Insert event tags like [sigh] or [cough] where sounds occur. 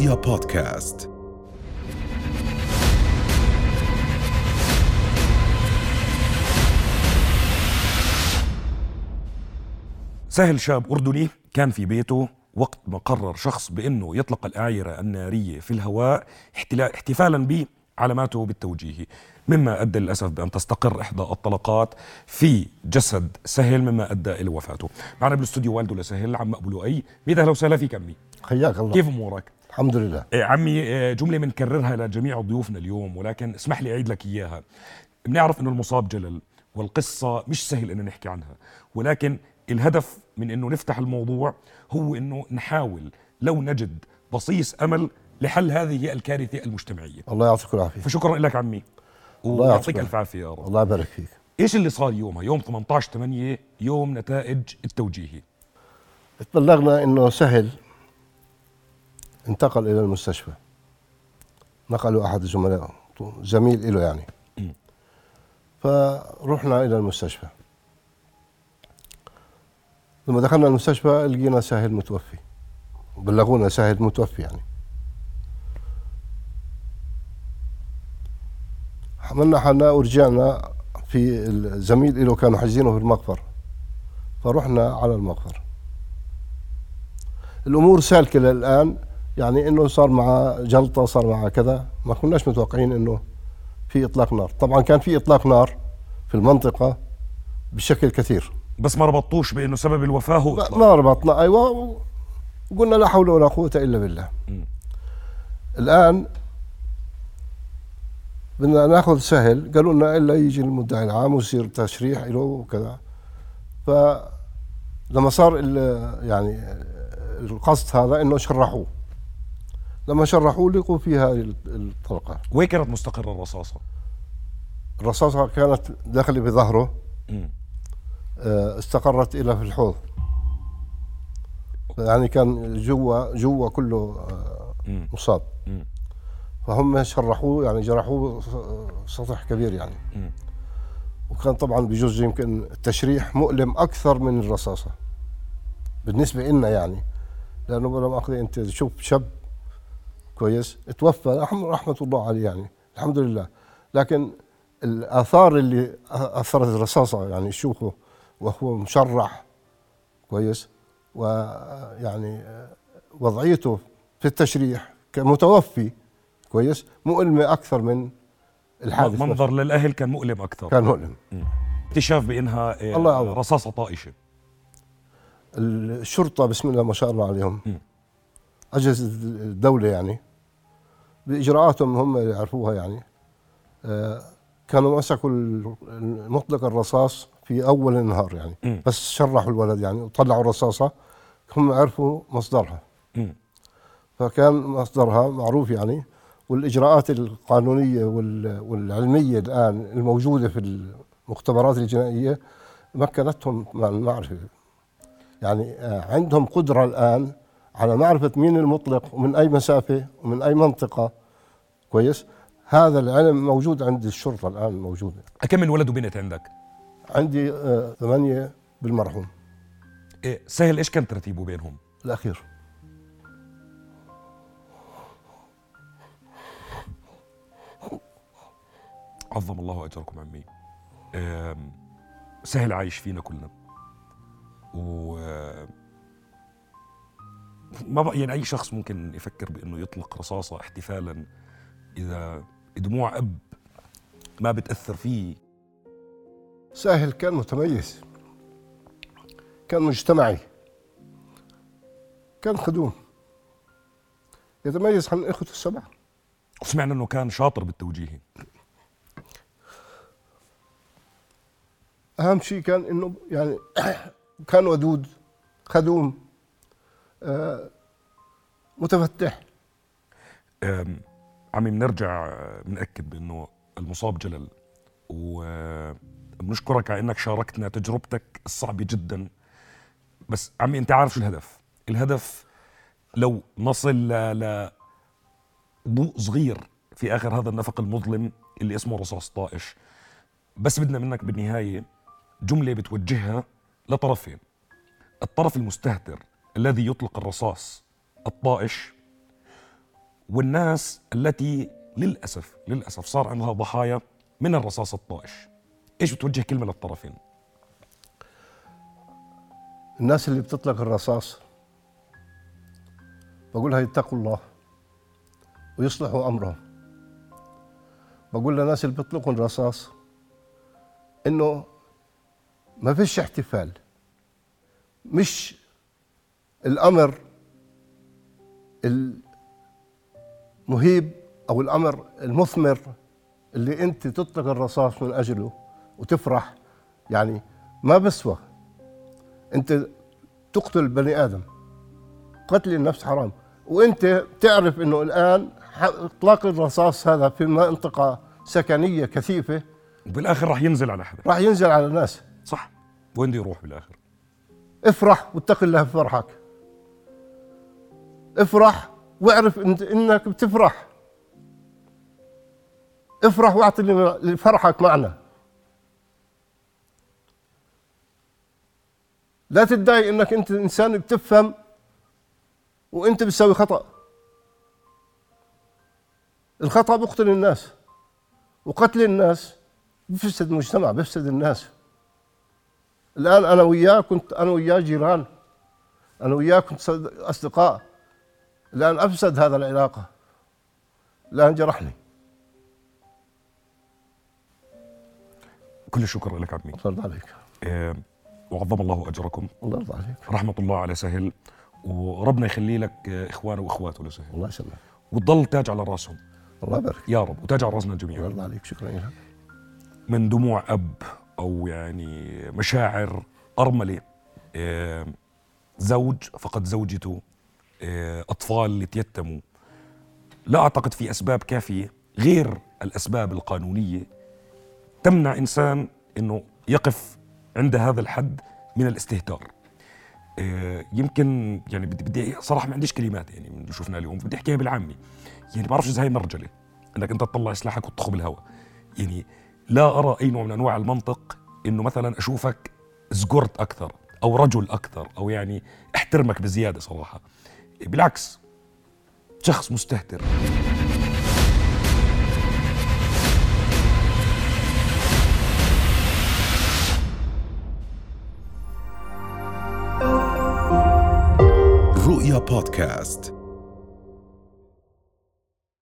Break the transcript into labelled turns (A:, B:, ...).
A: رؤيا بودكاست.
B: سهل شاب أردني كان في بيته وقت ما قرر شخص بأنه يطلق الأعيرة النارية في الهواء احتلا- احتفالا بعلاماته بالتوجيهي مما أدى للأسف بأن تستقر إحدى الطلقات في جسد سهل مما أدى إلى وفاته. معنا بالأستوديو والده لسهل عم أبو لؤي. ميت أهلا وسهلا فيك عمي.
C: حياك الله.
B: كيف أمورك؟
C: الحمد لله.
B: إيه عمي إيه جملة بنكررها لجميع ضيوفنا اليوم ولكن اسمح لي أعيد لك إياها. بنعرف أنه المصاب جلل والقصة مش سهل أنه نحكي عنها ولكن الهدف من أنه نفتح الموضوع هو أنه نحاول لو نجد بصيص أمل لحل هذه الكارثة المجتمعية.
C: الله يعطيك العافية.
B: فشكرا لك عمي
C: الله
B: ويعطيك
C: يعطيك
B: ألف عافية يا رب.
C: الله يبارك فيك.
B: إيش اللي صار يومها؟ يوم 18 8 يوم نتائج التوجيهي.
C: تبلغنا إنه سهل انتقل إلى المستشفى. نقلوا أحد الزملاء زميل له يعني. فرحنا إلى المستشفى. لما دخلنا المستشفى لقينا سهل متوفي. بلغونا سهل متوفي يعني. حملنا حالنا ورجعنا في الزميل له كانوا حاجزينه في المقبر. فرحنا على المقبر. الأمور سالكة للآن. يعني إنه صار مع جلطة صار مع كذا. ما كناش متوقعين إنه في إطلاق نار. طبعا كان في إطلاق نار في المنطقة بشكل كثير.
B: بس ما ربطوش بأنه سبب الوفاة هو
C: ما-
B: إطلاق.
C: ما ربطنا. أيوه قلنا لا حول ولا قوة إلا بالله.
B: مم.
C: الآن بدنا نأخذ سهل. قالوا لنا إلا يجي المدعي العام ويصير تشريح له وكذا. فلما صار ال- يعني القصد هذا إنه شرحوه. لما شرحوه لقوا فيها ال- الطلقة
B: وين كانت مستقرة الرصاصة؟
C: الرصاصة كانت داخله بظهره. آه، استقرت إلى في الحوض يعني كان جوا جوا كله آه،. مصاب. فهم شرحوه يعني جرحوه سطح كبير يعني. وكان طبعا بجوز يمكن التشريح مؤلم أكثر من الرصاصة بالنسبة لنا يعني لأنه بلا مؤاخذه أنت تشوف شاب كويس توفى رحم- رحمة الله عليه يعني الحمد لله. لكن الآثار اللي أثرت الرصاصة يعني شوفه وهو مشرح كويس ويعني وضعيته في التشريح كمتوفي كويس مؤلمه أكثر من الحادث نفسه.
B: منظر للأهل كان مؤلم أكثر.
C: كان مؤلم.
B: اكتشاف بأنها آه،
C: الله.
B: رصاصة طائشة.
C: الشرطة بسم الله ما شاء الله عليهم. أجهزة الدولة يعني. بإجراءاتهم هم اللي يعرفوها يعني. آه، كانوا مسكوا المطلق الرصاص في أول النهار يعني.
B: م.
C: بس شرحوا الولد يعني وطلعوا الرصاصة. هم عرفوا مصدرها. فكان مصدرها معروف يعني. والإجراءات القانونية وال- والعلمية الآن الموجودة في المختبرات الجنائية مكنتهم من المعرفة. يعني آه، عندهم قدرة الآن على معرفة مين المطلق ومن أي مسافة ومن أي منطقة. كويس؟ هذا العلم موجود عند الشرطة الآن موجوده
B: كم من ولد وبنت عندك؟
C: عندي آه، ثمانية بالمرحوم.
B: إيه سهل إيش كان ترتيبه بينهم؟
C: الأخير.
B: عظم الله أجركم عمي. سهل عايش فينا كلنا. و ما بقى يعني أي شخص ممكن يفكر بإنه يطلق رصاصة احتفالا إذا دموع أب ما بتأثر فيه.
C: ساهل كان متميز كان مجتمعي كان خدوم. يتميز عن اخوته السبعه
B: وسمعنا إنه كان شاطر بالتوجيه.
C: أهم شيء كان إنه يعني [clears throat] كان ودود خدوم. متفتح.
B: أم، عمي بنرجع آه، بنأكد بأنه المصاب جلل. وبنشكرك على أنك شاركتنا تجربتك الصعبة جدا. بس عمي أنت عارف شو الهدف. الهدف لو نصل. ل... ضوء صغير في آخر هذا النفق المظلم اللي اسمه رصاص طائش. بس بدنا منك بالنهاية جملة بتوجهها لطرفين. الطرف المستهتر الذي يطلق الرصاص الطائش والناس التي للأسف للأسف صار عندها ضحايا من الرصاص الطائش. إيش بتوجه كلمه للطرفين
C: الناس اللي بتطلق الرصاص بقولها يتقوا الله ويصلحوا أمرهم. بقول للناس اللي بيطلقوا الرصاص إنه ما فيش احتفال مش الأمر المهيب أو الأمر المثمر اللي أنت تطلق الرصاص من أجله وتفرح يعني ما بسوى. أنت تقتل بني آدم. قتل النفس حرام. وأنت تعرف إنه الآن إطلاق الرصاص هذا في منطقة سكنية كثيفة.
B: وبالآخر راح ينزل على حدا
C: راح ينزل على الناس.
B: صح. وين بده يروح بالآخر؟
C: افرح واتق الله في فرحك. افرح واعرف انت إنك بتفرح. افرح واعطي لفرحك معنى. لا تدعي إنك أنت إنسان بتفهم وأنت بتسوي خطأ. الخطأ بيقتل الناس وقتل الناس بيفسد المجتمع بيفسد الناس. الآن أنا وياه كنت أنا وياه جيران. أنا وياه كنت أصدقاء. الان أفسد هذا العلاقة. الان جرحني.
B: كل الشكر لك عمي
C: الله عليك.
B: إيه وعظم الله أجركم.
C: الله يرضى عليك.
B: رحمة الله على سهل. وربنا يخلي لك اخوانه واخواته لسهل
C: الله يسلمك.
B: وتضل تاج على رأسهم.
C: الله يبارك.
B: يا رب وتاج على رأسنا
C: الله
B: جميعا.
C: يرضى عليك. شكرا لك.
B: من دموع أب أو يعني مشاعر أرملة. آه، زوج فقد زوجته. آه، أطفال اللي تيتموا لا أعتقد في أسباب كافية غير الأسباب القانونية تمنع إنسان إنه يقف عند هذا الحد من الاستهتار. آه، يمكن يعني بدي بدي صراحة ما عنديش كلمات يعني من اللي شفناه اليوم بدي أحكيها بالعامي يعني بعرفش إذا هي مرجلة إنك أنت تطلع سلاحك وتطخه بالهواء يعني لا أرى أي نوع من أنواع المنطق إنه مثلا أشوفك زقرت أكثر أو رجل أكثر أو يعني أحترمك بزيادة صراحة. بالعكس شخص مستهتر.
A: رؤيا بودكاست.